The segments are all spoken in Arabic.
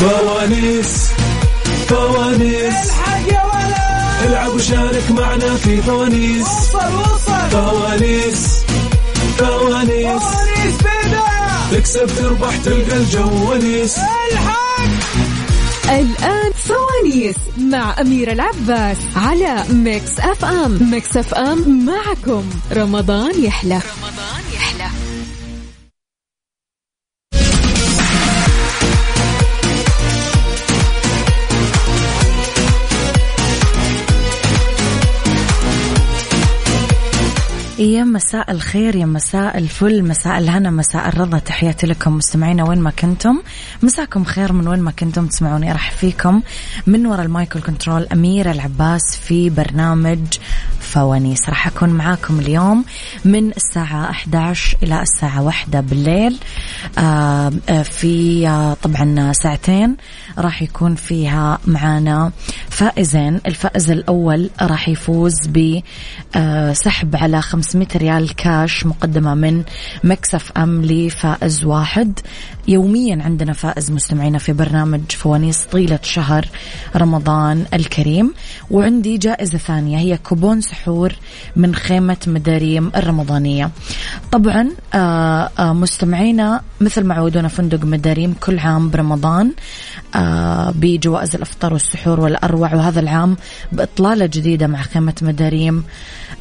فوانيس فوانيس. الحق يا ولد العب وشارك معنا في فوانيس. وصل وصل فوانيس فوانيس. فوانيس بداية تكسب تربح تلقى الجو ونيس. الحق الآن فوانيس مع أميرة العباس على Mix FM. Mix FM معكم. رمضان يحلى. رمضان يا مساء الخير يا مساء الفل مساء الهنا مساء الرضا. تحياتي لكم مستمعينا وين ما كنتم. مساكم خير من وين ما كنتم تسمعوني. ترحب فيكم من وراء ال mic control أميرة العباس في برنامج فوانيس. راح أكون معاكم اليوم من الساعة 11 إلى الساعة 1 بالليل. آه آه في آه طبعا ساعتين راح يكون فيها معانا فائزين. الفائز الأول راح يفوز بسحب على 500 ريال كاش مقدمة من Mix FM لفائز واحد. يوميا عندنا فائز مستمعينا في برنامج فوانيس طيلة شهر رمضان الكريم. وعندي جائزة ثانية هي كوبون سحور من خيمة مداريم الرمضانية. طبعا آه، آه، مستمعينا مثل ما عودونا فندق مداريم كل عام برمضان آه، بجوائز الأفطار والسحور والأروع وهذا العام بإطلالة جديدة مع خيمة مداريم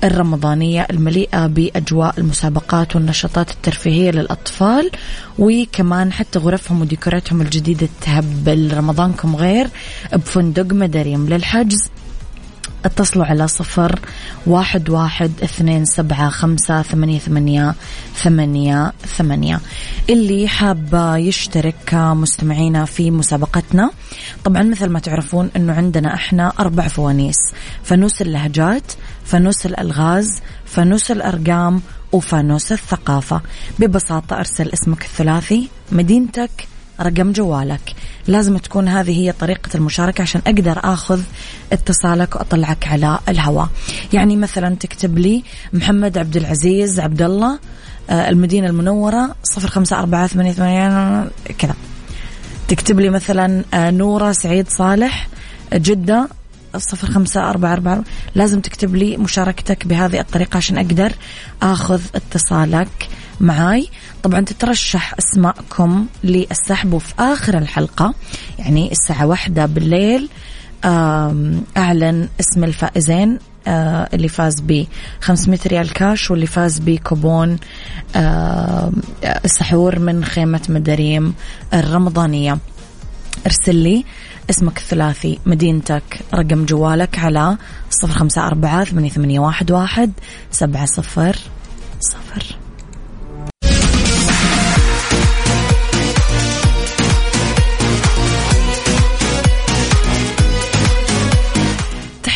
الرمضانية المليئة بأجواء المسابقات والنشاطات الترفيهية للأطفال وكمان حتى غرفهم وديكوراتهم الجديدة تهبل رمضانكم غير بفندق مداريم. للحجز اتصلوا على صفر واحد واحد اثنين سبعة خمسة ثمانية ثمانية ثمانية ثمانية. اللي حاب يشترك مستمعينا في مسابقتنا طبعا مثل ما تعرفون إنه عندنا إحنا أربع فوانيس فانوس اللهجات فانوس الألغاز فانوس الأرقام وفانوس الثقافة. ببساطة أرسل اسمك الثلاثي مدينتك رقم جوالك. لازم تكون هذه هي طريقة المشاركة عشان أقدر أخذ اتصالك وأطلعك على الهواء. يعني مثلا تكتب لي محمد عبد العزيز عبد الله آه، المدينة المنورة صفر خمسة أربعة ثمانية ثمانية كذا. تكتب لي مثلا آه، نورة سعيد صالح جدة صفر خمسة أربعة أربعة. لازم تكتب لي مشاركتك بهذه الطريقة عشان أقدر أخذ اتصالك معاي. طبعا تترشح أسماءكم للسحب وفي آخر الحلقة يعني الساعة واحدة بالليل أعلن اسم الفائزين آه، اللي فاز ب 500 ريال كاش واللي فاز بكوبون آم، السحور من خيمة مداريم الرمضانية. ارسل لي اسمك الثلاثي مدينتك رقم جوالك على صفر خمسة أربعة ثمانية واحد سبعة صفر صفر.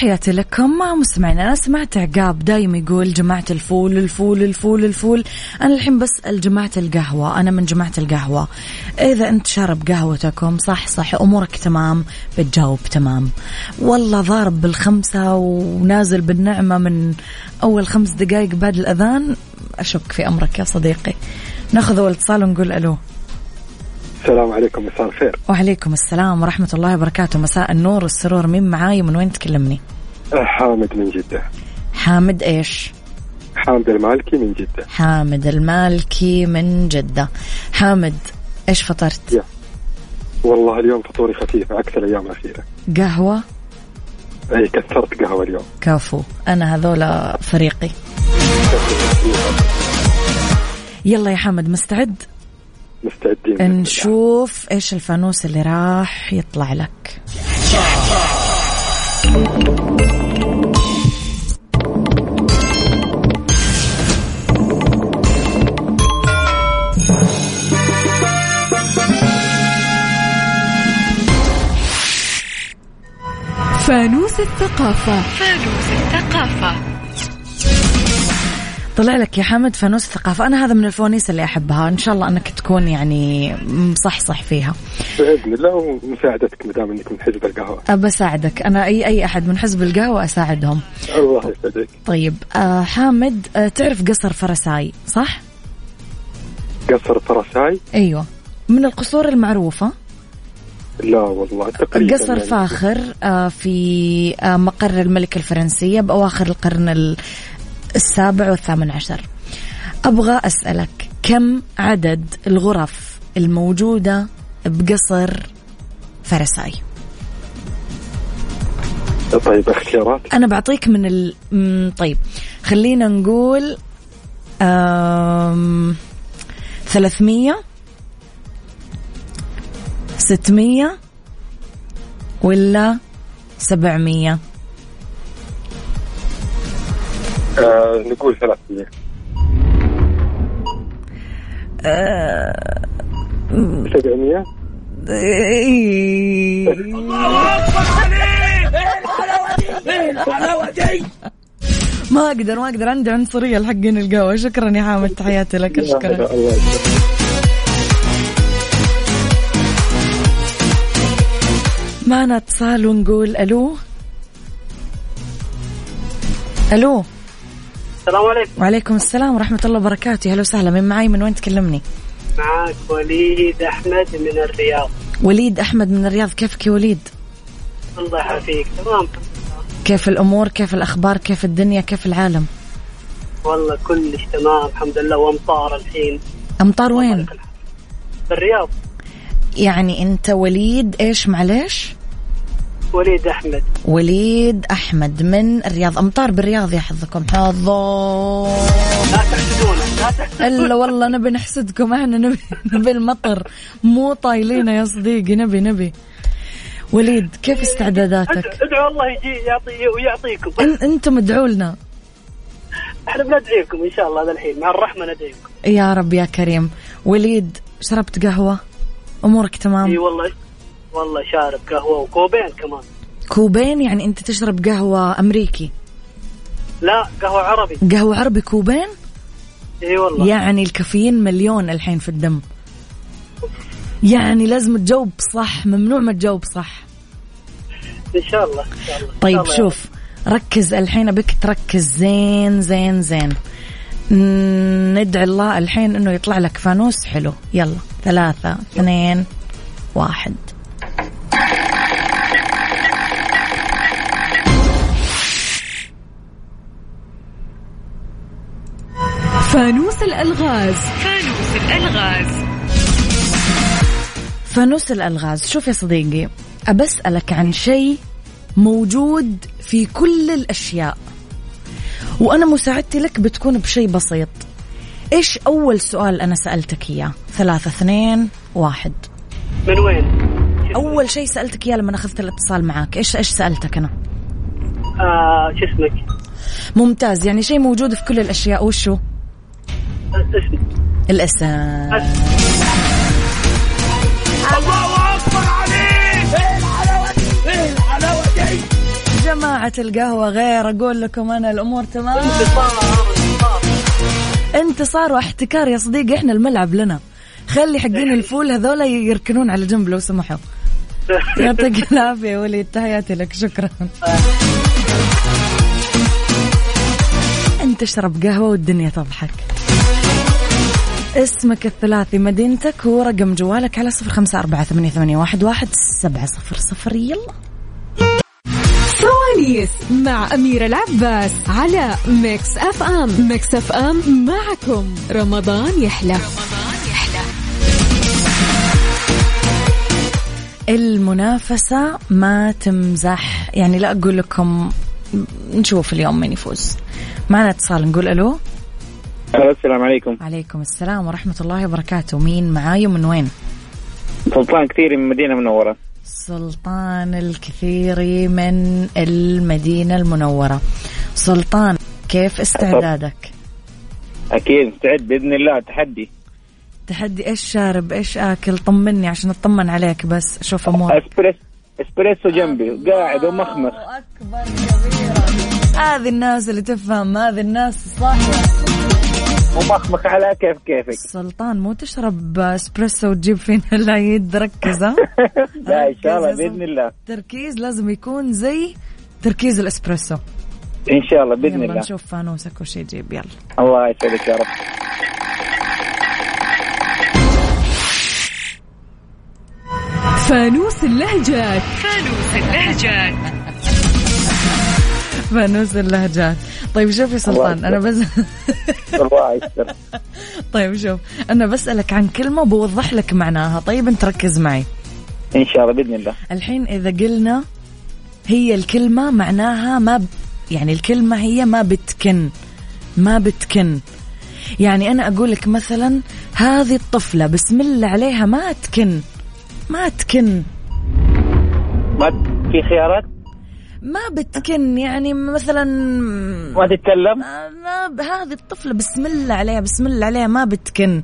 تحياتي لكم مستمعينا أنا سمعت عقاب دايم يقول جماعة الفول الفول الفول الفول. أنا الحين بسال جماعة القهوة أنا من جماعة القهوة. إذا أنت شارب قهوتكم صح صح أمورك تمام بتجاوب تمام. والله ضارب بالخمسة ونازل بالنعمة من أول خمس دقائق بعد الأذان. أشك في أمرك يا صديقي. ناخذ اول اتصال ونقول ألو. السلام عليكم مساء الخير. وعليكم السلام ورحمة الله وبركاته. مساء النور والسرور مين معاي ومن وين تكلمني؟ حامد من جدة. حامد إيش؟ حامد المالكي من جدة. حامد المالكي من جدة. حامد إيش فطرت؟ يا. والله اليوم فطوري خفيف عكس الأيام الأخيرة. قهوة؟ أي كثرت قهوة اليوم. كفو. أنا هذولا فريقي. يلا يا حامد مستعد؟ مستعدين. نشوف إيش الفانوس اللي راح يطلع لك. فانوس الثقافة. طلع لك يا حمد فانوس ثقافة أنا هذا من الفوانيس اللي أحبها. إن شاء الله أنك تكون يعني مصحصح فيها. بإذن الله ومساعدتك مدام أنك من حزب القهوة أبى أساعدك. أنا أي أي أحد من حزب القهوة أساعدهم. الله يسعدك. طيب آه حامد آه تعرف قصر فرساي صح؟ قصر فرساي؟ أيوة. من القصور المعروفة؟ لا والله تقريبا قصر يعني. فاخر آه، في آه، مقر الملكة الفرنسية بأواخر القرن ال- السابع والثامن عشر. أبغى أسألك كم عدد الغرف الموجودة بقصر فرساي؟ طيب اختيارات؟ أنا بعطيك من ال طيب خلينا نقول آم... 300 600 ولا 700 آه نقول 300 700 ما أقدر ما أقدر عندي عنصرية الحقين القهوه شكرا يا حامد تحياتي لك. شكرا الله. معنا اتصال ونقول ألو؟ ألو؟ السلام عليكم. وعليكم السلام ورحمة الله وبركاته. هلا وسهلا. من معي من وين تكلمني؟ معاك وليد أحمد من الرياض. وليد أحمد من الرياض. كيفك يا وليد؟ الله يعافيك. تمام. كيف الأمور؟ كيف الأخبار؟ كيف الدنيا؟ كيف العالم؟ والله كلش تمام. الحمد لله. وأمطار الحين. أمطار وين؟ في الرياض يعني أنت وليد إيش معلش وليد أحمد. وليد أحمد من الرياض. أمطار بالرياض يا حظكم. حظو. لا تحسدونا لا تحسدونا. إلا والله نبي نحسدكم. إحنا نبي نبي المطر. مو طايلينه يا صديقي. نبي نبي. وليد كيف استعداداتك؟ ادعوا الله يجي يعطي ويعطيكم إن أنتم ادعوا لنا. إحنا بندعيكم إن شاء الله ذا الحين. مع الرحمة ندعيكم. يا رب يا كريم. وليد شربت قهوة؟ أمورك إي تمام والله. والله شارب قهوة وكوبين كمان. كوبين يعني أنت تشرب قهوة أمريكي؟ لا قهوة عربي. قهوة عربي كوبين؟ إي والله. يعني الكافيين مليون الحين في الدم. يعني لازم تجاوب صح ممنوع ما تجاوب صح. إن شاء الله إن شاء الله. إن طيب شاء الله. شوف ركز الحين أبيك تركز. زين زين زين. ندعي الله الحين إنه يطلع لك فانوس حلو. يلا ثلاثة اثنين واحد. فانوس الألغاز. فانوس الألغاز. شوف يا صديقي أبسألك عن شيء موجود في كل الأشياء. وأنا مساعدتي لك بتكون بشيء بسيط. إيش أول سؤال أنا سألتك إياه؟ ثلاثة اثنين واحد. من وين؟ أول شيء سألتك إياه لما أخذت الاتصال معاك إيش إيش سألتك أنا؟ آه شو اسمك؟ ممتاز يعني شيء موجود في كل الأشياء وشو؟ الاسم جماعة القهوة غير أقول لكم أنا الأمور تمام. انتصار انتصار واحتكار يا صديقي إحنا الملعب لنا. خلي حقين الفول هذولا يركنون على جنب لو سمحوا. يعطيك العافية يا وليد تحياتي لك شكرا. أنت اشرب قهوة والدنيا تضحك. اسمك الثلاثي مدينتك ورقم جوالك على صفر خمسة أربعة ثمانية, ثمانية واحد, واحد سبعة صفر صفر. يلا. فوانيس مع أميرة العباس على Mix FM. Mix FM معكم. رمضان يحلى. المنافسة ما تمزح. يعني لا أقول لكم نشوف اليوم من يفوز. معنا اتصال نقول ألو؟ السلام عليكم. عليكم السلام ورحمة الله وبركاته. مين معاي ومن وين؟ سلطان كثير من مدينة منورة سلطان الكثير من المدينة المنورة. سلطان كيف استعدادك؟ أكيد مستعد بإذن الله. تحدي. تحدي إيش شارب؟ إيش آكل؟ طمني عشان أطمن عليك بس. أشوف أمورك. اسبريس أسبريسو جنبي. قاعد ومخمخ. أكبر كبيرة هذه الناس اللي تفهم هذه الناس صح ومخمخ على كيف كيفك. سلطان مو تشرب اسبريسو وتجيب فينا العيد ركز ها؟ لا إن شاء الله بإذن الله. تركيز لازم يكون زي تركيز الاسبريسو. إن شاء الله بإذن يلا الله. نشوف فانوسك وش يجيب يلا. الله يسعدك يا رب. فانوس اللهجات. فانوس اللهجات. فانوس اللهجات طيب شوف يا سلطان أنا بس الله يستر طيب شوف أنا بسألك عن كلمة وبوضح لك معناها. طيب أنت ركز معي. إن شاء الله بإذن الله. الحين إذا قلنا هي الكلمة معناها ما ب... يعني الكلمة هي ما بتكن ما بتكن. يعني أنا أقول لك مثلا هذه الطفلة بسم الله عليها ما تكن ما تكن. ما في خيارات؟ ما بتكن يعني مثلا ما تتكلم؟ ما هذه الطفلة بسم الله عليها بسم الله عليها ما بتكن.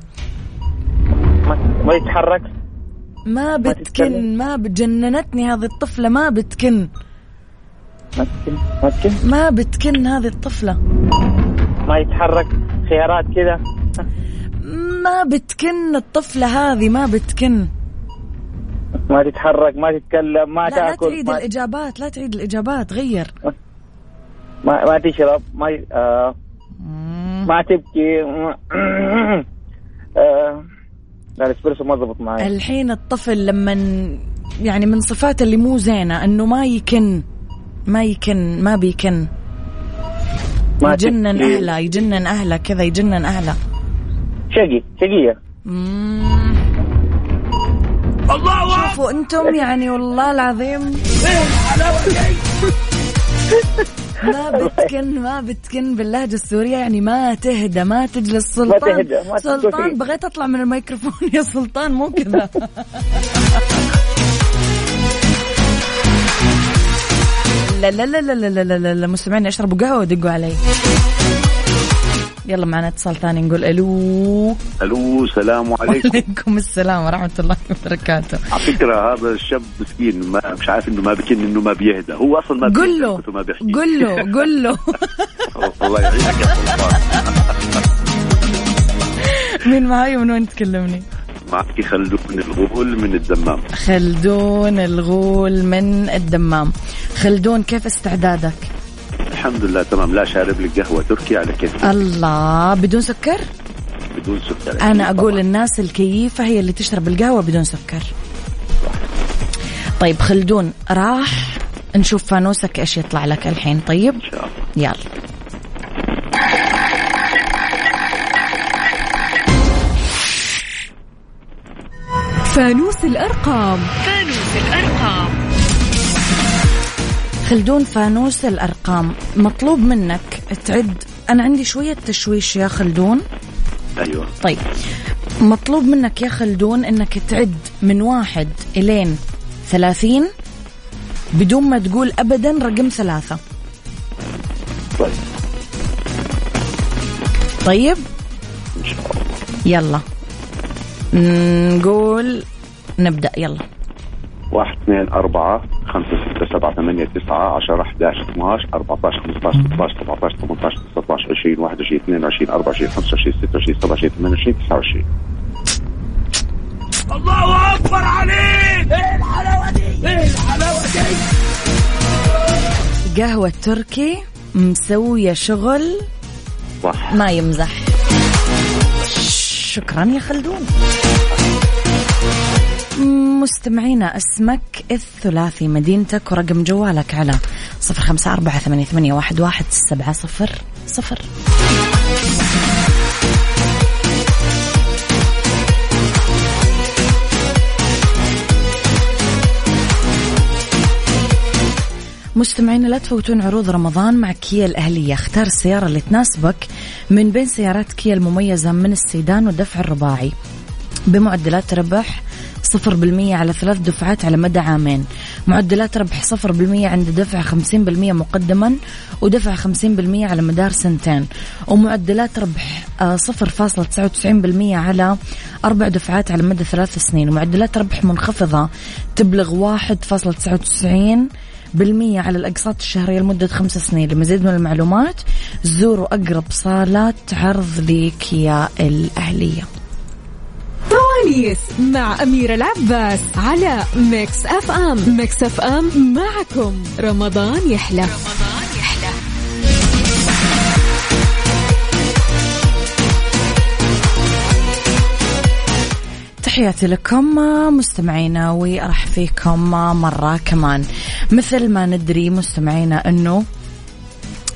ما, تتحرك ما بتكن. ما بتجننتني هذه الطفلة ما بتكن. ما تتكلم. ما بتكن هذه الطفلة. ما يتحرك؟ خيارات كذا؟ ما بتكن الطفلة هذه ما بتكن. ما تتحرك ما تتكلم ما لا لا تأكل تعيد ما, الإجابات لا تعيد الإجابات غير. ما, ما تشرب ما آه. ما تبكي. آه. لا الإسبريسو ما ضبط معي الحين الطفل لما يعني من صفاته اللي مو زينة إنه ما يكن ما يكن ما بيكن. ما يجنن. أهله يجنن أهله كذا يجنن أهله. شقي شقية. الله شوفوا أنتم يعني والله العظيم. ما بتكن ما بتكن باللهجة السورية يعني ما تهدى ما تجلس. سلطان ما تهدى ما سلطان بغيت أطلع من الميكروفون يا سلطان مو كذا. لا لا لا لا لا لا لا مستمعين اشربوا قهوة ودقوا علي. يلا معنا اتصال ثاني نقول ألو. ألو السلام عليكم. وعليكم السلام ورحمة الله وبركاته. على فكرة هذا الشاب مسكين ما مش عارف إنه ما بكن إنه ما بيهدى. هو أصلا ما قل له قل له قل له. الله يعينك مين معاي ومن وين تكلمني؟ معك خلدون الغول من الدمام. خلدون الغول من الدمام. خلدون كيف استعدادك؟ الحمد لله تمام. لا شارب لك قهوة تركي على كيف الله بدون سكر؟ بدون سكر. أنا أقول الناس الكيفة هي اللي تشرب القهوة بدون سكر. طيب خلدون راح نشوف فانوسك إيش يطلع لك الحين طيب؟ إن شاء الله. يلا. فانوس الأرقام. فانوس الأرقام. خلدون فانوس الأرقام مطلوب منك تعد. أنا عندي شوية تشويش يا خلدون. أيوه. طيب. مطلوب منك يا خلدون إنك تعد من واحد إلين ثلاثين بدون ما تقول ابدا رقم ثلاثة. طيب. طيب؟ إن شاء الله. يلا. نقول نبدأ. يلا. واحد اثنين أربعة خمسة ستة سبعة ثمانية تسعة عشرة 11 12 14 15 16 17 18 19 20 21 22 24 25 26 27 28 29 قهوة تركي مسوية شغل صح ما يمزح. شكرا يا خلدون. مستمعينا اسمك الثلاثي مدينتك ورقم جوالك على صفر خمسة أربعة ثمانية, ثمانية واحد, واحد سبعة صفر صفر. مستمعينا لا تفوتون عروض رمضان مع كيا الأهلية. اختار السيارة اللي تناسبك من بين سيارات كيا المميزة من السيدان والدفع الرباعي. بمعدلات ربح صفر بالمية على ثلاث دفعات على مدى عامين. معدلات ربح صفر بالمية عند دفع خمسين بالمية مقدما ودفع خمسين بالمية على مدار سنتين. ومعدلات ربح آه، صفر فاصلة تسعة وتسعين بالمية على أربع دفعات على مدى ثلاث سنين. ومعدلات ربح منخفضة تبلغ واحد فاصلة تسعة وتسعين بالمية على الأقساط الشهرية لمدة خمس سنين. لمزيد من المعلومات زوروا أقرب صالة عرض لكيا الأهلية. فوانيس مع أميرة العباس على Mix FM. Mix FM معكم. رمضان يحلى. رمضان يحلى تحياتي لكم مستمعينا وراح فيكم مرة كمان. مثل ما ندري مستمعينا أنه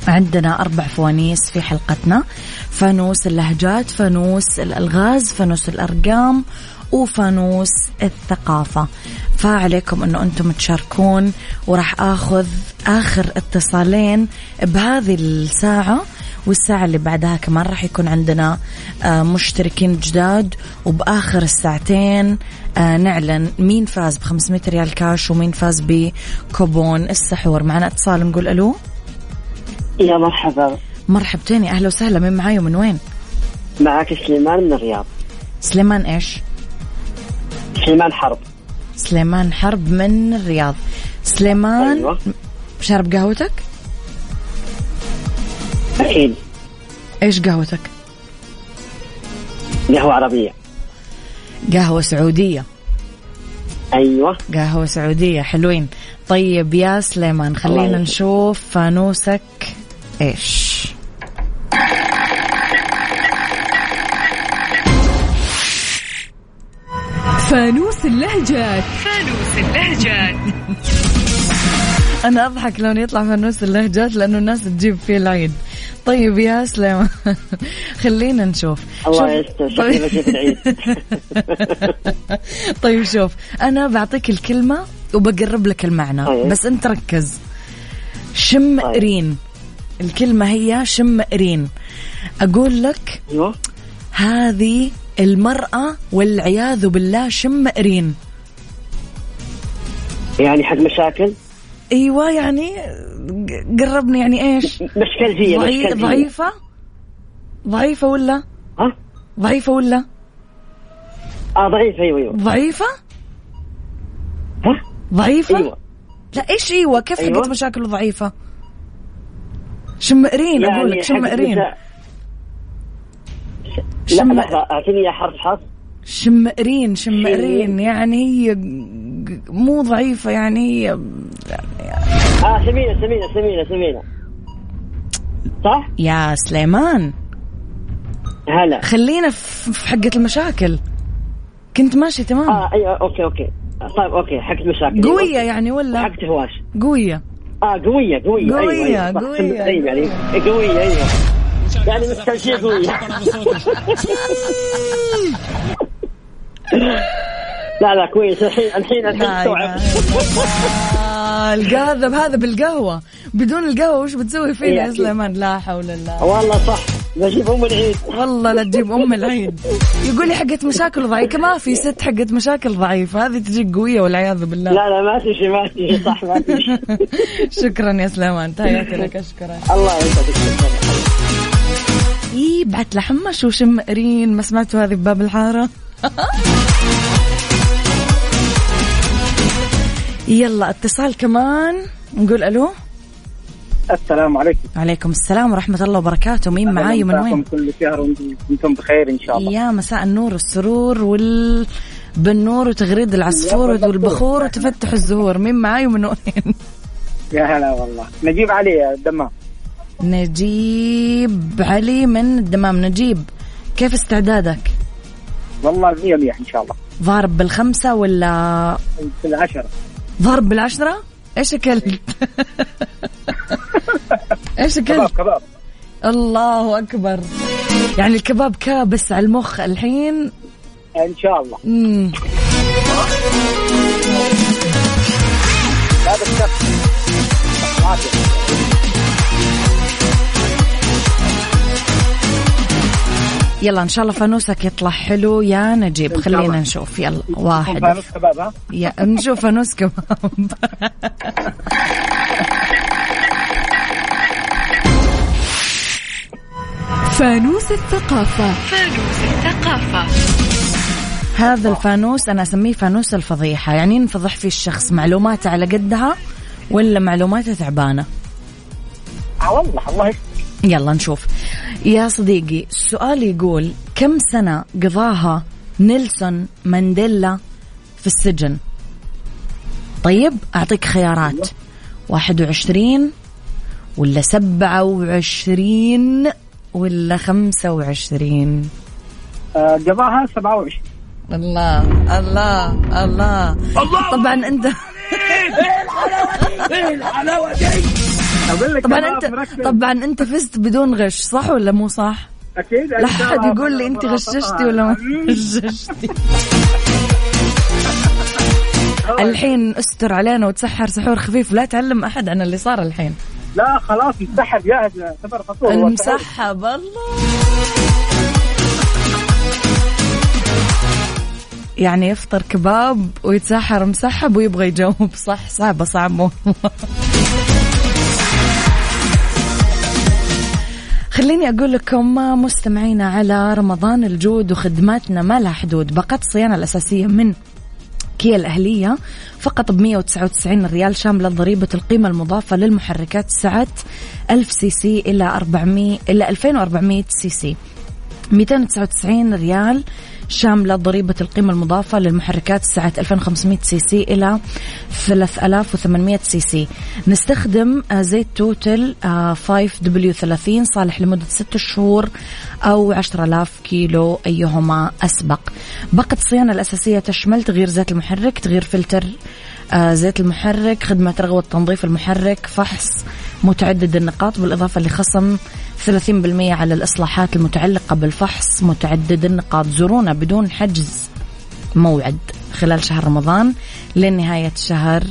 عندنا أربع فوانيس في حلقتنا. فانوس اللهجات فانوس الألغاز فانوس الأرقام وفانوس الثقافة. فعليكم أنه أنتم تشاركون وراح أخذ آخر اتصالين بهذه الساعة والساعة اللي بعدها كمان راح يكون عندنا آه، مشتركين جداد وبآخر الساعتين آه، نعلن مين فاز ب 500 ريال كاش ومين فاز بكوبون السحور. معنا اتصال نقول ألو. يا مرحبا. مرحبتين يا أهلا وسهلا. من معاي ومن وين؟ معك سليمان من الرياض. سليمان إيش؟ سليمان حرب. سليمان حرب من الرياض. سليمان أيوة. شارب قهوتك؟ أكيد إيش قهوتك؟ قهوة عربية. قهوة سعودية. أيوة. قهوة سعودية. حلوين. طيب يا سليمان خلينا. نشوف فانوسك. إيش؟ فانوس اللهجات. فانوس اللهجات. أنا أضحك لو يطلع فانوس اللهجات لأنه الناس تجيب فيه العيد. طيب يا سليمان خلينا نشوف. الله يستر العيد. طيب. شوف. أنا بعطيك الكلمة وبقرب لك المعنى. طيب. بس أنت ركز. شم طيب. رين الكلمة هي شم رين أقول لك أيوة. هذه المرأة والعياذ بالله شم رين يعني حق مشاكل؟ أيوه يعني قربني يعني إيش؟ مشكلجية ضعي... ضعيفة؟ ضعيفة ولا؟ ها؟ ضعيفة ولا؟ آه ضعيف أيوه أيوه. ضعيفة؟ ها؟ ضعيفة؟ أيوه. لا إيش أيوه كيف أيوة. حقت مشاكل ضعيفة شمئرين أقول لك شمئرين. لا شم- لحظة أعطيني حرف حرف شمئرين شمئرين يعني هي مو ضعيفة يعني هي آه سمينة سمينة سمينة سمينة. صح؟ يا سليمان. هلا. خلينا في حقة المشاكل. كنت ماشي تمام؟ آه أيوه okay okay. طيب okay حق مشاكل قوية يعني ولا؟ حق هواش. قوية. آه قوية قوية قوية، أيوة أيوة. قوية. أيوه يعني قوية أيوه يعني مستلزمة قوية لا لا كويس الحين الحين الحين استوعب. القاذب هذا بالقهوة بدون القهوة وش بتسوي فينا يا إيه. سليمان لا حول الله والله صح بجيب أم العيد. والله لا تجيب أم العيد. يقول لي حقت مشاكل ضعيفة. ما في ست حقت مشاكل ضعيفة. هذه تجيك قوية والعياذ بالله. لا لا ما تمشي ما تمشي صح ما تمشي شكرا يا سليمان. تحياتي لك أشكرك. الله يسعدك. إي بعت لحمش وشم قرين ما سمعتوا هذه بباب الحارة؟ يلا اتصال كمان. نقول ألو. السلام عليكم. عليكم السلام ورحمة الله وبركاته. مين معاي ومن وين؟ كل شهر وأنتم بخير إن شاء الله. يا مساء النور والسرور والبنور وتغريد العصفور والبخور وتفتح الزهور. مين معاي ومن وين؟ يا هلا والله. نجيب علي الدمام. نجيب علي من الدمام. نجيب. كيف استعدادك؟ والله 100 100 إن شاء الله. ضارب بالخمسة ولا في العشرة. ضرب بالعشرة؟ إيش أكلت؟ إيش كباب أكلت؟ كباب الله أكبر. يعني الكباب كابس على المخ الحين؟ إن شاء الله. مم. هذا الشخص. يلا إن شاء الله فانوسك يطلع حلو. يا نجيب خلينا. نشوف. يلا واحد. فانوس كباب ها؟ يا نشوف فانوس كباب. فانوس الثقافة. هذا الفانوس أنا أسميه فانوس الفضيحة. يعني ينفضح فيه الشخص معلوماته على قدها ولا معلوماته تعبانه آه والله الله يستر يلا نشوف. يا صديقي السؤال يقول كم سنة قضاها نيلسون مانديلا في السجن؟ طيب أعطيك خيارات. واحد وعشرين ولا سبعة وعشرين ولا خمسة وعشرين؟ آه، قضاها 27 الله الله الله. الله طبعا أنت أقول لك طبعا انت مركز. طبعا أنت فزت بدون غش صح ولا مو صح؟ أكيد لا أحد يقول لي أنت غششتي ولا ما غششتي. الحين استر علينا وتسحر سحور خفيف لا تعلم أحد عن اللي صار الحين. لا خلاص مسحب جاهز سفر فطور المسحب الله. يعني يفطر كباب ويتسحر مسحب ويبغى يجاوب. صح صعبة صعبة. خليني أقول لكم مستمعينا على رمضان الجود وخدماتنا ما لها حدود. باقات الصيانة الأساسية من كيا الأهلية فقط ب 199 ريال شاملة ضريبة القيمة المضافة للمحركات سعة 1000 سي سي إلى 400 إلى 2400 سي سي. 299 ريال شاملة ضريبة القيمة المضافة للمحركات سعة 2500 سي سي إلى 3800 سي سي. نستخدم آه، زيت Total 5W30 صالح لمدة 6 شهور أو 10000 كيلو أيهما أسبق. باقة الصيانة الأساسية تشمل تغيير زيت المحرك تغيير فلتر آه، زيت المحرك خدمة رغوة تنظيف المحرك فحص متعدد النقاط بالإضافة لخصم 30% على الإصلاحات المتعلقة بالفحص متعدد النقاط زورونا بدون حجز موعد. خلال شهر رمضان لنهاية شهر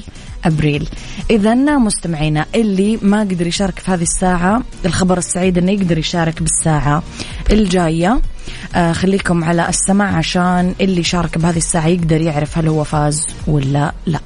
أبريل. اذا مستمعينا اللي ما قدر يشارك في هذه الساعة الخبر السعيد إنه يقدر يشارك بالساعة الجاية. آه خليكم على السمع عشان اللي شارك بهذه الساعة يقدر يعرف هل هو فاز ولا لا.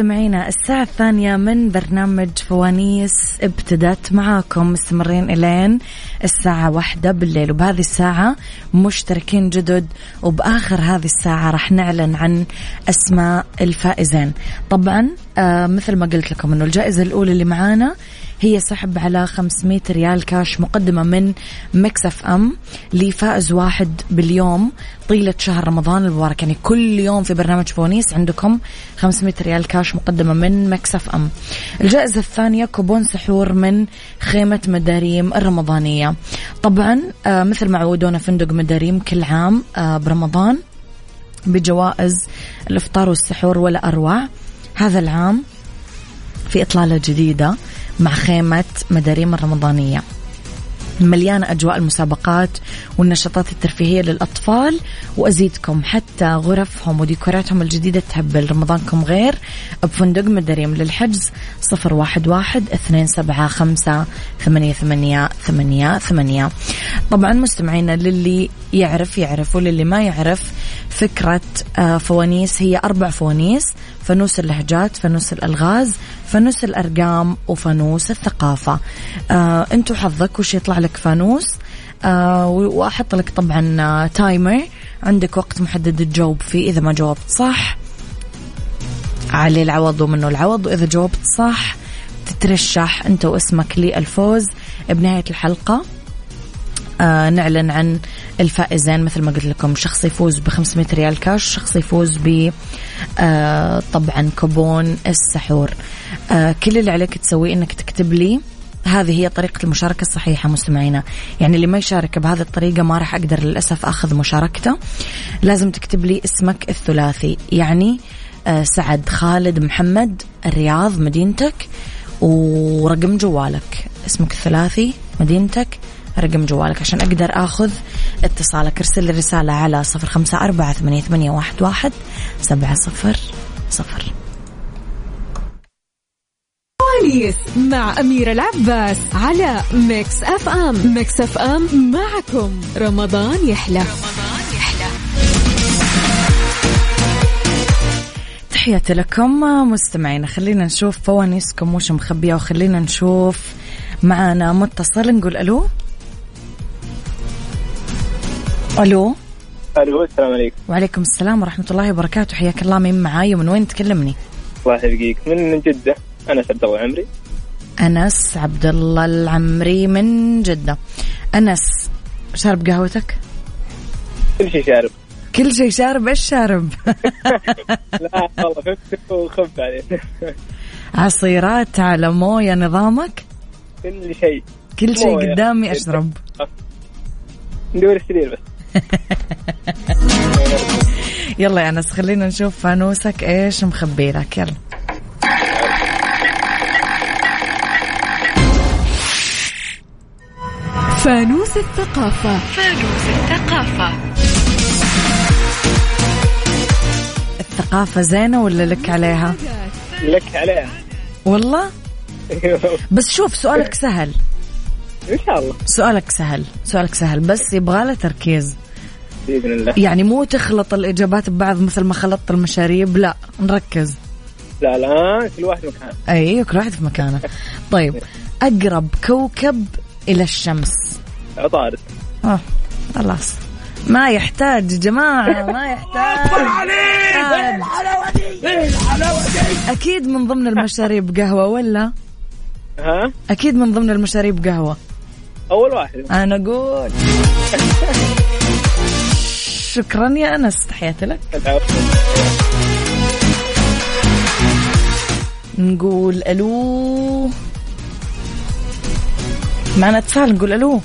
مستمعينا الساعة الثانية من برنامج فوانيس ابتدت معاكم. مستمرين إلين الساعة واحدة بالليل وبهذه الساعة مشتركين جدد وبآخر هذه الساعة راح نعلن عن أسماء الفائزين. طبعا آه مثل ما قلت لكم أنه الجائزة الأولى اللي معانا هي سحب على 500 ريال كاش مقدمة من Mix FM لفائز واحد باليوم طيلة شهر رمضان المبارك. يعني كل يوم في برنامج فوانيس عندكم 500 ريال كاش مقدمة من Mix FM. الجائزة الثانية كوبون سحور من خيمة مداريم الرمضانية. طبعا آه مثل ما عودونا فندق مداريم كل عام آه برمضان بجوائز الإفطار والسحور ولا أروع هذا العام في إطلالة جديدة. مع خيمة مداريم الرمضانية. مليانة أجواء المسابقات والنشاطات الترفيهية للأطفال وأزيدكم حتى غرفهم وديكوراتهم الجديدة تهبل. رمضانكم غير. بفندق مداريم للحجز صفر واحد واحد اثنين سبعة خمسة ثمانية ثمانية ثمانية ثمانية. طبعا مستمعينا للي يعرف يعرف وللي ما يعرف فكرة آه، فوانيس. هي أربع فوانيس فانوس اللهجات فانوس الألغاز فانوس الأرقام وفانوس الثقافة. آه أنتوا حظك وش يطلع لك فانوس. آه وأحط لك طبعا آه تايمر عندك وقت محدد تجاوب فيه إذا ما جاوبت صح. عليه العوض ومنه العوض. وإذا جاوبت صح تترشح أنت واسمك للفوز بنهاية الحلقة. آه نعلن عن الفائزين مثل ما قلت لكم. شخص يفوز ب 500 ريال كاش شخص يفوز ب آه طبعا كوبون السحور. آه كل اللي عليك تسويه إنك تكتب لي هذه هي طريقة المشاركة الصحيحة مستمعينا. يعني اللي ما يشارك بهذه الطريقة ما راح أقدر للأسف أخذ مشاركته. لازم تكتب لي اسمك الثلاثي يعني آه سعد خالد محمد الرياض مدينتك ورقم جوالك. اسمك الثلاثي مدينتك رقم جوالك عشان أقدر أخذ اتصالك أرسل لي رسالة على صفر خمسة أربعة ثمانية, ثمانية واحد, واحد سبعة صفر صفر. مع أميرة العباس على Mix FM. Mix FM معكم. رمضان يحلى. تحياتي لكم مستمعينا خلينا نشوف فوانيسكم وش مخبية وخلينا نشوف معنا متصل نقول ألو. ألو؟ ألو السلام عليكم. وعليكم السلام ورحمة الله وبركاته. حياك الله مين معاي ومن وين تكلمني؟ الله يحفظك. من جدة؟ أنس عبد الله عمري. أنس عبد الله العمري من جدة. أنس شارب قهوتك؟ كل شيء شارب. كل شيء شارب إيش شارب؟ لا والله وخف عليه. عصيرات على موية نظامك؟ كل شيء كل شيء. قدامي أشرب. ندور السرير بس. يلا يا أنس خلينا نشوف فانوسك إيش مخبي لك. يلا. فانوس الثقافة. الثقافة زينة ولا لك عليها؟ لك عليها. والله؟ بس شوف سؤالك سهل. إن شاء الله. سؤالك سهل سؤالك سهل بس يبغى تركيز. بإذن الله. يعني مو تخلط الإجابات ببعض مثل ما خلطت المشاريب لا نركز. لا لا كل واحد مكان أي كل واحد في مكانه. طيب أقرب كوكب إلى الشمس؟ عطارد. آه خلاص. ما يحتاج جماعة ما يحتاج. أكيد من ضمن المشاريب قهوة ولا؟ ها؟ أكيد من ضمن المشاريب قهوة. أول واحد. أنا أقول. شكرا يا أنس تحياتي لك. نقول ألو. معنا أتصال نقول ألو.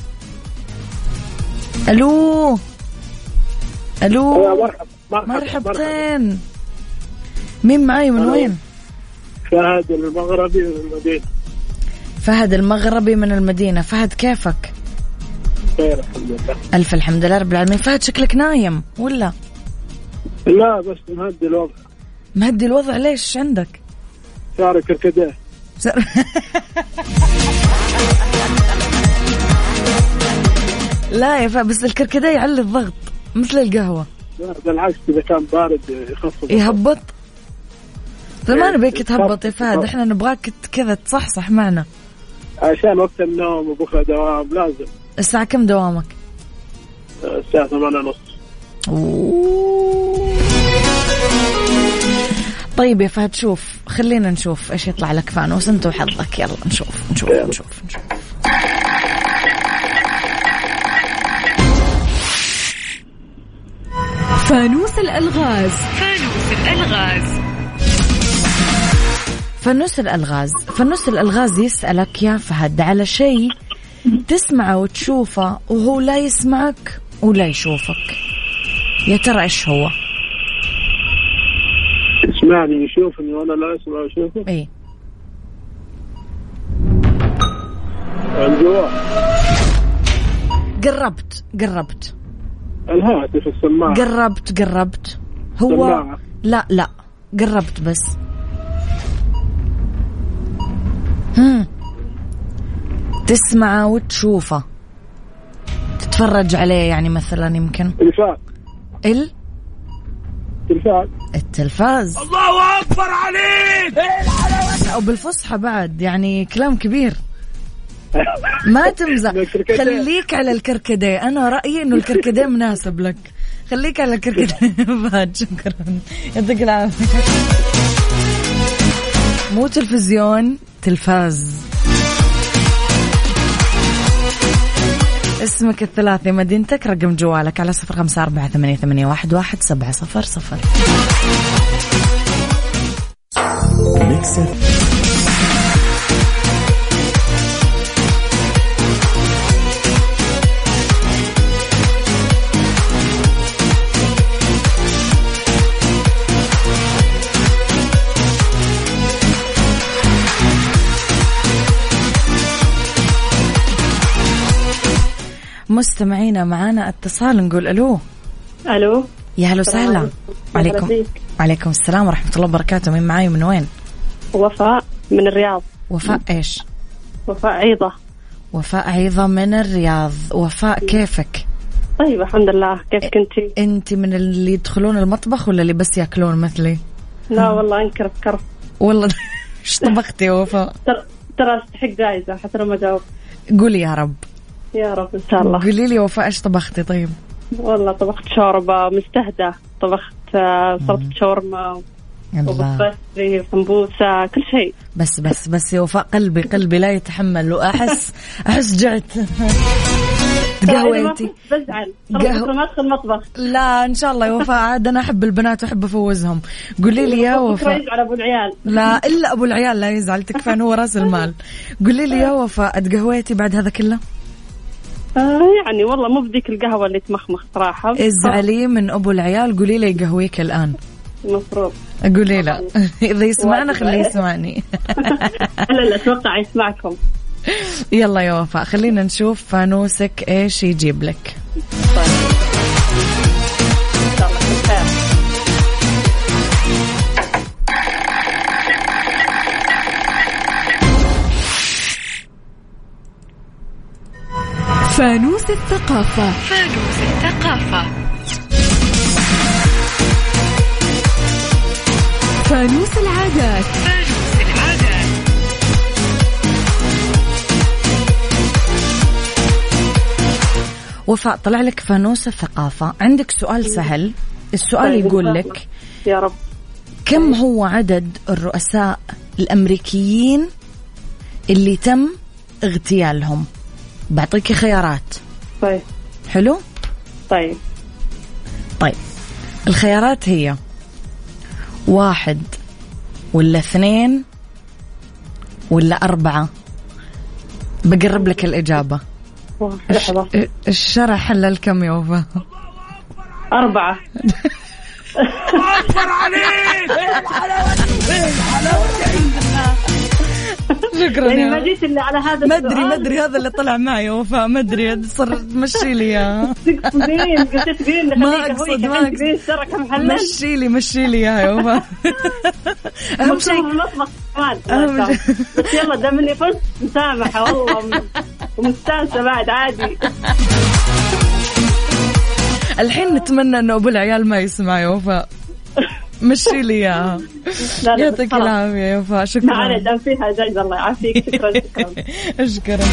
ألو. ألو. مرحبا مرحبتين. مين معاي؟ من وين؟ فهد المغربي من المدينة. فهد المغربي من المدينة. فهد كيفك؟ خير الحمد لله. ألف الحمد لله رب العالمين. فهد شكلك نايم ولا؟ لا بس مهدي الوضع. مهدي الوضع؟ ليش؟ عندك؟ شعر كركديه لا يا فهد بس الكركديه يعلي الضغط مثل القهوة. لا بالعكس إذا كان بارد يخفض. يهبط؟ ما نبيك تهبط يا فهد إحنا نبغاك كذا تصحصح معنا. عشان وقت النوم وبكرة دوام لازم. الساعة كم دوامك؟ الساعة 8 ونص. طيب يا فهد شوف خلينا نشوف إيش يطلع لك فانوس. أنت وحظك. يلا نشوف نشوف نشوف نشوف. فانوس الألغاز. فانوس الألغاز. فانوس الألغاز يسألك يا فهد على شيء تسمعه وتشوفه وهو لا يسمعك ولا يشوفك. يا ترى إيش هو؟ يسمعني يشوفني وأنا لا أسمع وأشوفه؟ إي. الجوال قربت قربت. الهاتف السماعة. قربت قربت. هو سماعة. لا لا. قربت بس. هم. تسمعه وتشوفه. تتفرج عليه يعني مثلا يمكن. تلفاز ال؟ تلفاز التلفاز. الله أكبر عليك! وبالفصحى بعد يعني كلام كبير. ما تمزح. خليك على الكركديه. أنا رأيي إنه الكركديه مناسب لك. خليك على الكركديه. بعد شكرا. يعطيك العافية. مو تلفزيون تلفاز. اسمك الثلاثي مدينتك رقم جوالك على صفر خمسة أربعة ثمانية, ثمانية واحد, واحد سبعة صفر صفر. مستمعينا معانا اتصال نقول ألو ألو يا هلا وسهلا عليكم. وعليكم. وعليكم السلام ورحمة الله وبركاته مين معاي من وين؟ وفاء من الرياض وفاء إيش؟ وفاء عيضة وفاء عيضة من الرياض وفاء كيفك؟ طيب الحمد لله كيف كنتي؟ انت من اللي يدخلون المطبخ ولا اللي بس ياكلون مثلي؟ لا والله أنكر كرف والله إيش طبختي يا وفاء؟ ترى ترى أستحق جائزة حتى لو ما جاوب قولي يا رب يا رب إن شاء الله. قولي لي وفاء إيش طبختي؟ طيب؟ والله طبخت شوربة مستهدى. طبخت سلطة شاورما وسمبوسة كل شيء. بس بس بس يا وفاء قلبي قلبي لا يتحمل وأحس أحس جعت. قهوتي كنت بزعل. بكرة ما ادخل مطبخ. لا إن شاء الله يا وفاء عاد أنا أحب البنات وأحب أفوزهم. قولي لي يا وفاء. يزعل أبو العيال. لا إلا أبو العيال لا يزعل تكفى هو رأس المال. قولي لي يا وفاء اتقهويتي بعد هذا كله؟ آه يعني والله مو بذيك القهوة اللي تمخمخ صراحة. ازعلي من أبو العيال قولي لي يقهويك الآن. المفروض قولي لا إذا يسمعنا خليه. يسمعني. لا لا أتوقع يسمعكم. يلا يا وفاء خلينا نشوف فانوسك إيش يجيب لك. ان فانوس الثقافة. فانوس العادات. وفاء طلع لك فانوس الثقافة. عندك سؤال سهل. السؤال طيب، يقول لك يا رب. كم هو عدد الرؤساء الأمريكيين اللي تم اغتيالهم؟ بعطيك خيارات. طيب. حلو؟ طيب. طيب. الخيارات هي واحد ولا اثنين ولا أربعة. بقرب لك الإجابة. واحد، الش- لحظة. الشرع حل الكم يا وفاء أربعة. شكرا يعني ما جيت إلا على هذا ما أدري. ما أدري هذا اللي طلع معي يا وفاء ما أدري صر تمشي لي اياه تقصدين؟ قلت تقولين ما أبوي ما حلل مشي لي مشي لي اياها يا وفاء. أهم شيء المطبخ كمان. بس يلا دام إني فزت مسامحة والله. وم- ومستانسة بعد عادي. الحين نتمنى إنه أبو العيال ما يسمع يا وفاء. مشي لي إياها. يعطيك. العافية يا وفاء ما شكرا دام فيها جايزة الله يعافيك شكرا شكرا. أشكرك.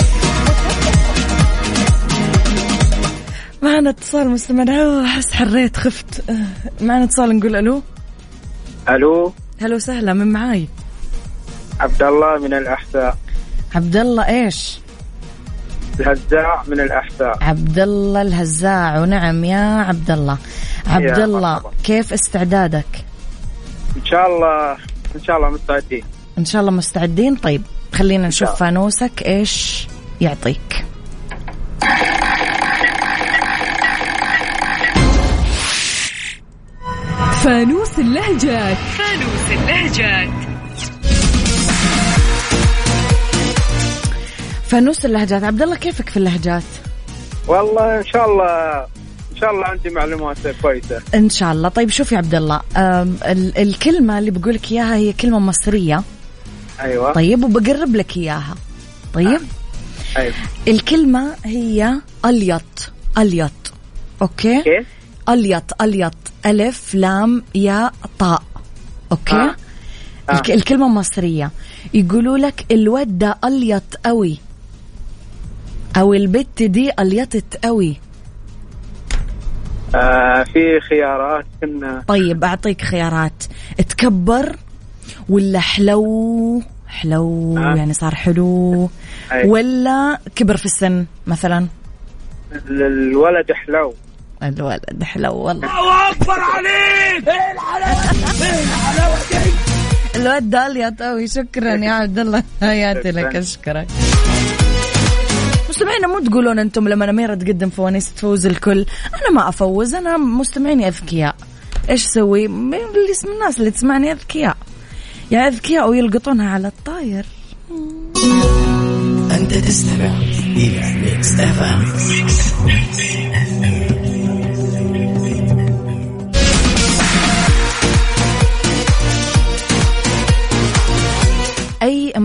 معنا اتصال مستمع أوه، أحس حريت خفت. آه، معنا اتصال نقول ألو. ألو. هلا وسهلا من معاي؟ عبد الله من الأحساء. عبد الله إيش؟ الهزاع من الأحساء. عبد الله الهزاع. ونعم يا عبد الله. عبد الله. كيف استعدادك؟ إن شاء الله إن شاء الله مستعدين. إن شاء الله مستعدين. طيب خلينا نشوف. فانوسك إيش يعطيك. فانوس اللهجات فانوس اللهجات. عبد الله كيفك في اللهجات؟ والله إن شاء الله شاء الله عندي معلومات كويسة. إن شاء الله. طيب شوف يا عبد الله ال- الكلمة اللي بقولك إياها هي كلمة مصرية. أيوه. طيب وبقرب لك إياها. طيب؟ أيوه. الكلمة هي أليط. أليط. أوكي؟ كيف؟ أليط أليط. ألف لام ياء طاء. أوكي؟ آه. آه. الك- الكلمة مصرية. يقولوا لك الواد ده أليط قوي أو البت دي أليطت قوي آه في خيارات كنا طيب أعطيك خيارات. تكبر ولا حلو؟ حلو آه. يعني صار حلو. أي. ولا كبر في السن مثلا؟ الولد حلو. الولد حلو والله. الواد ده اليط قوي شكرا يا عبد الله. حياتي لك. أشكرك. مستمعينا مو تقولون أنتم لما اميره تقدم فوانيس تفوز الكل. أنا ما أفوز أنا مستمعيني أذكياء. إيش أسوي؟ اللي الناس اللي تسمعني أذكياء. يا أذكياء ويلقطونها على الطاير. أنت تستمع إلى Mix FM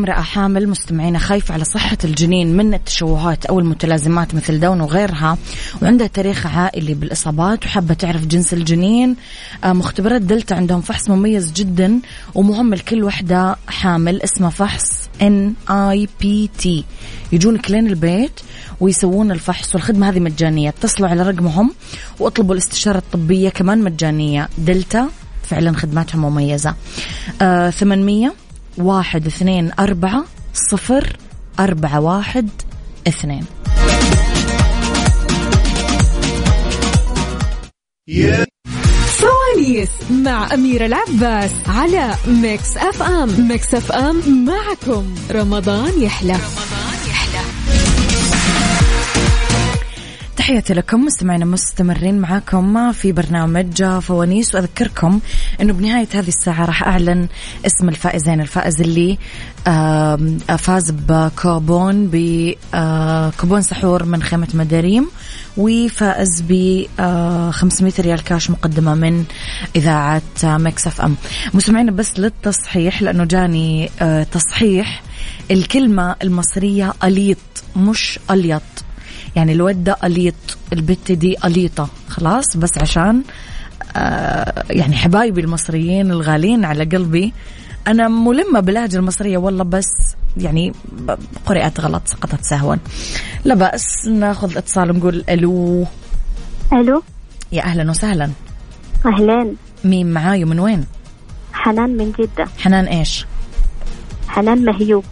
امرأة حامل مستمعينا خايفة على صحة الجنين من التشوهات أو المتلازمات مثل داون وغيرها وعندها تاريخ عائلي بالإصابات وحابة تعرف جنس الجنين. آه، مختبرات دلتا عندهم فحص مميز جدا ومهم لكل وحدة حامل اسمه فحص تي يجونك لين البيت ويسوون الفحص والخدمة هذه مجانية. اتصلوا على رقمهم واطلبوا الاستشارة الطبية كمان مجانية. دلتا فعلا خدماتهم مميزة. آه 800 واحد اثنين أربعة صفر أربعة واحد اثنين. فوانيس مع أميرة العباس على ميكس أف أم. ميكس أف أم معكم. رمضان يحلى. تحياتي لكم مستمعينا مستمرين معاكم في برنامج فوانيس وأذكركم إنه بنهاية هذه الساعة راح أعلن اسم الفائزين. الفائز اللي فاز بكوبون بكوبون سحور من خيمة مداريم وفائز ب آه، 500 ريال كاش مقدمة من إذاعة Mix FM. مستمعينا بس للتصحيح لأنه جاني تصحيح الكلمة المصرية أليط مش أليط. يعني الواد ده أليط البت دي أليطة خلاص؟ بس عشان آه يعني حبايبي المصريين الغالين على قلبي أنا ملمة باللهجة المصرية والله بس يعني قرأت غلط سقطت سهوا. لا بأس ناخذ اتصال نقول ألو. ألو. يا أهلا وسهلا. أهلين. مين معاي ومن وين؟ حنان من جدة. حنان إيش؟ حنان مهيوب.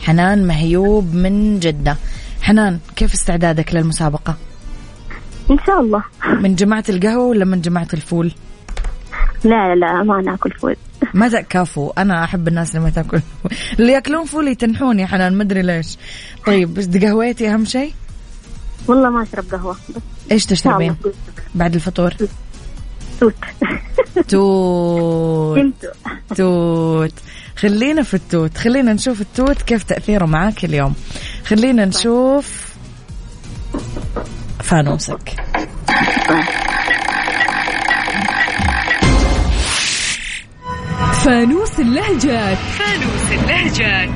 حنان مهيوب من جدة. حنان كيف استعدادك للمسابقة؟ إن شاء الله. من جماعة القهوة ولا من جماعة الفول؟ لا لا ما ناكل فول. ما تكافوا أنا أحب الناس اللي ما تاكل. اللي ياكلون فول يتنحون يا حنان ما أدري ليش. طيب قهوتي أهم شيء؟ والله ما أشرب قهوة بس إيش إن. تشربين بعد الفطور؟ توت. توت. توت. خلينا في التوت. خلينا نشوف التوت كيف تأثيره معاك اليوم. خلينا نشوف فانوسك. فانوس اللهجات. فانوس اللهجات.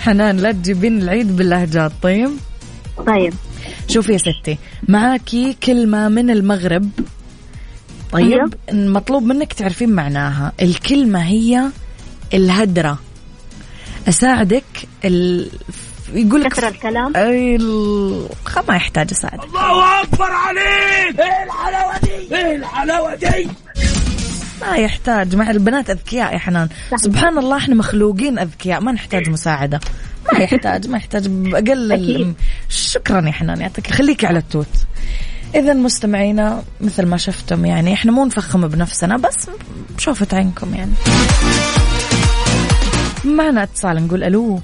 حنان لا تجيبين العيد باللهجات. طيب. طيب. شوفي يا ستي معاكي كلمة من المغرب. طيب مطلوب منك تعرفين معناها. الكلمة هي الهدرة. أساعدك ال... يقول لك كثر الكلام. أي ال... ما يحتاج أساعدك. الله أكبر عليك! إيه الحلاوة دي؟ إيه الحلاوة دي؟ ما يحتاج. مع البنات أذكياء يا حنان. سبحان الله إحنا مخلوقين أذكياء. ما نحتاج مساعدة. ما يحتاج ما يحتاج. بأقل ال- أكيد. شكرا يا حنان يعطيك خليكي على التوت. إذا مستمعينا مثل ما شفتم يعني إحنا مو نفخم بنفسنا بس شوفة عينكم يعني معنا اتصال نقول ألو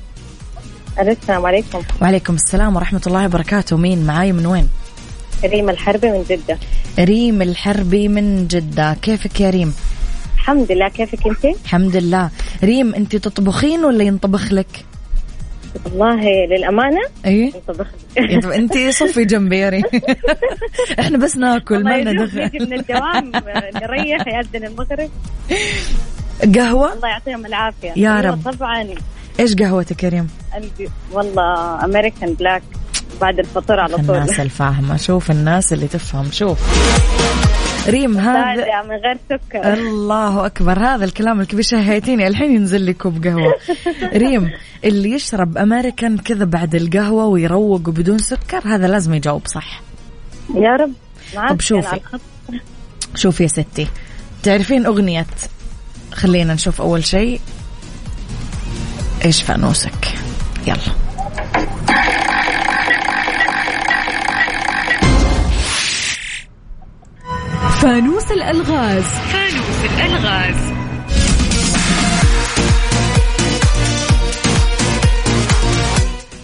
السلام عليكم وعليكم السلام ورحمة الله وبركاته مين معاي من وين؟ ريم الحربي من جدة ريم الحربي من جدة كيفك يا ريم؟ الحمد لله كيفك أنت؟ الحمد لله ريم أنت تطبخين ولا ينطبخ لك؟ والله للأمانة طبخ طب انت صفي جنبي يا ريم إحنا بس ناكل ما لنا دخل من الدوام نريح يأذن المغرب. قهوة؟ الله يعطيهم العافية. يا رب. طبعا إيش قهوتك يا ريم؟ والله American black بعد الفطور على طول. الناس الفاهمة. شوف الناس اللي تفهم شوف. ريم هذا من غير سكر. الله أكبر هذا الكلام الكبير شهيتيني الحين ينزل لي كوب قهوة. ريم اللي يشرب أمريكان كذا بعد القهوة ويروق وبدون سكر هذا لازم يجاوب صح. يا رب. طب شوفي. شوفي يا ستي. تعرفين أغنية خلينا نشوف أول شيء. إيش فانوسك؟ يلا. فانوس الألغاز. فانوس الألغاز.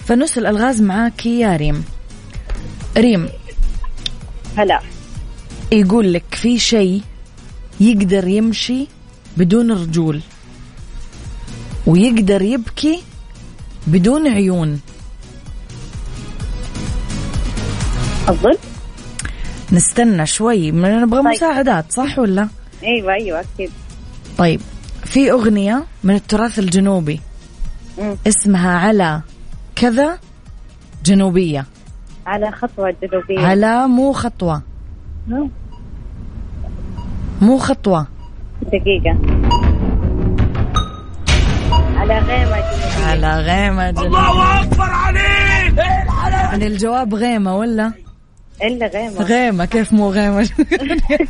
فانوس الألغاز معاكي يا ريم. ريم. هلا. يقول لك في شيء يقدر يمشي بدون رجول. ويقدر يبكي بدون عيون. الظل؟ نستنى شوي من نبغى طيب. مساعدات صح ولا؟ أيوه أيوه أكيد. طيب في أغنية من التراث الجنوبي اسمها على كذا جنوبية. على خطوة جنوبية. على مو خطوة. نعم. مو خطوة. دقيقة. على غيمة جنوبية. على غيمة جنوبية. الله أكبر عليك! يعني الجواب غيمة ولا؟ إلا غيمة غيمة كيف مو غيمة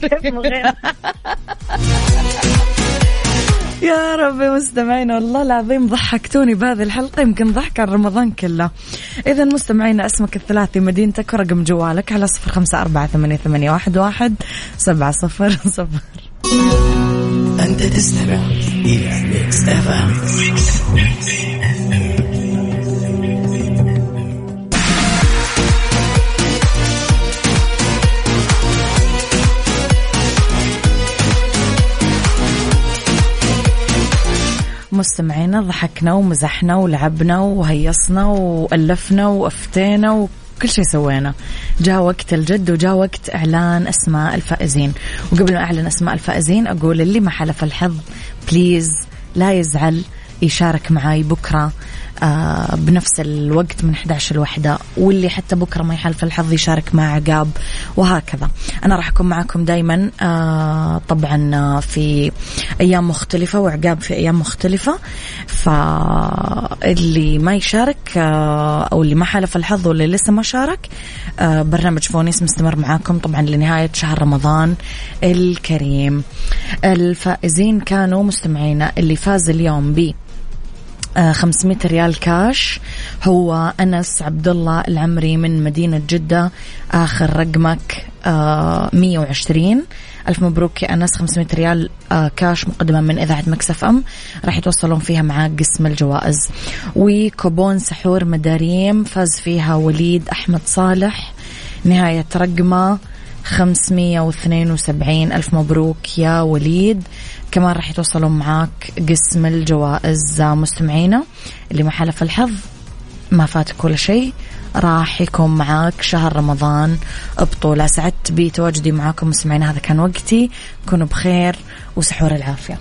كيف مو غيمة يا ربي مستمعينا والله العظيم ضحكتوني بهذه الحلقة يمكن ضحك رمضان كله. إذا مستمعينا اسمك الثلاثي مدينتك ورقم جوالك على صفر خمسة أربعة ثمانية, ثمانية واحد, واحد سبعة صفر صفر. أنت تستمع إلى Mix F مستمعينا ضحكنا ومزحنا ولعبنا وهيصنا وألفنا وأفتينا وكل شيء سوينا. جاء وقت الجد وجاء وقت إعلان أسماء الفائزين. وقبل ما أعلن أسماء الفائزين أقول اللي ما حلف الحظ بليز لا يزعل يشارك معاي بكرة. بنفس الوقت من 11 الوحدة واللي حتى بكرة ما يحلف الحظ يشارك مع عقاب وهكذا. أنا راح أكون معكم دايما آه طبعا آه، في أيام مختلفة وعقاب في أيام مختلفة. فاللي ما يشارك آه أو اللي ما حلف الحظ واللي لسه ما شارك آه برنامج فونيس مستمر معاكم طبعا لنهاية شهر رمضان الكريم. الفائزين كانوا مستمعينا اللي فاز اليوم ب آه، 500 ريال كاش هو أنس عبد الله العمري من مدينة جدة آخر رقمك آه، 120 ألف مبروك يا أنس. 500 ريال آه، كاش مقدمة من إذاعة مكسف أم. راح يتوصلون فيها مع قسم الجوائز. وكوبون سحور مداريم فاز فيها وليد أحمد صالح. نهاية رقمه. 572 ألف مبروك يا وليد. كمان راح يتوصلون معاك قسم الجوائز. مستمعينا اللي ما حلف الحظ ما فاتك ولا شيء راح يكون معاك شهر رمضان بطولة. سعدت بتواجدي معاكم مستمعين هذا كان وقتي. كونوا بخير وسحور العافية.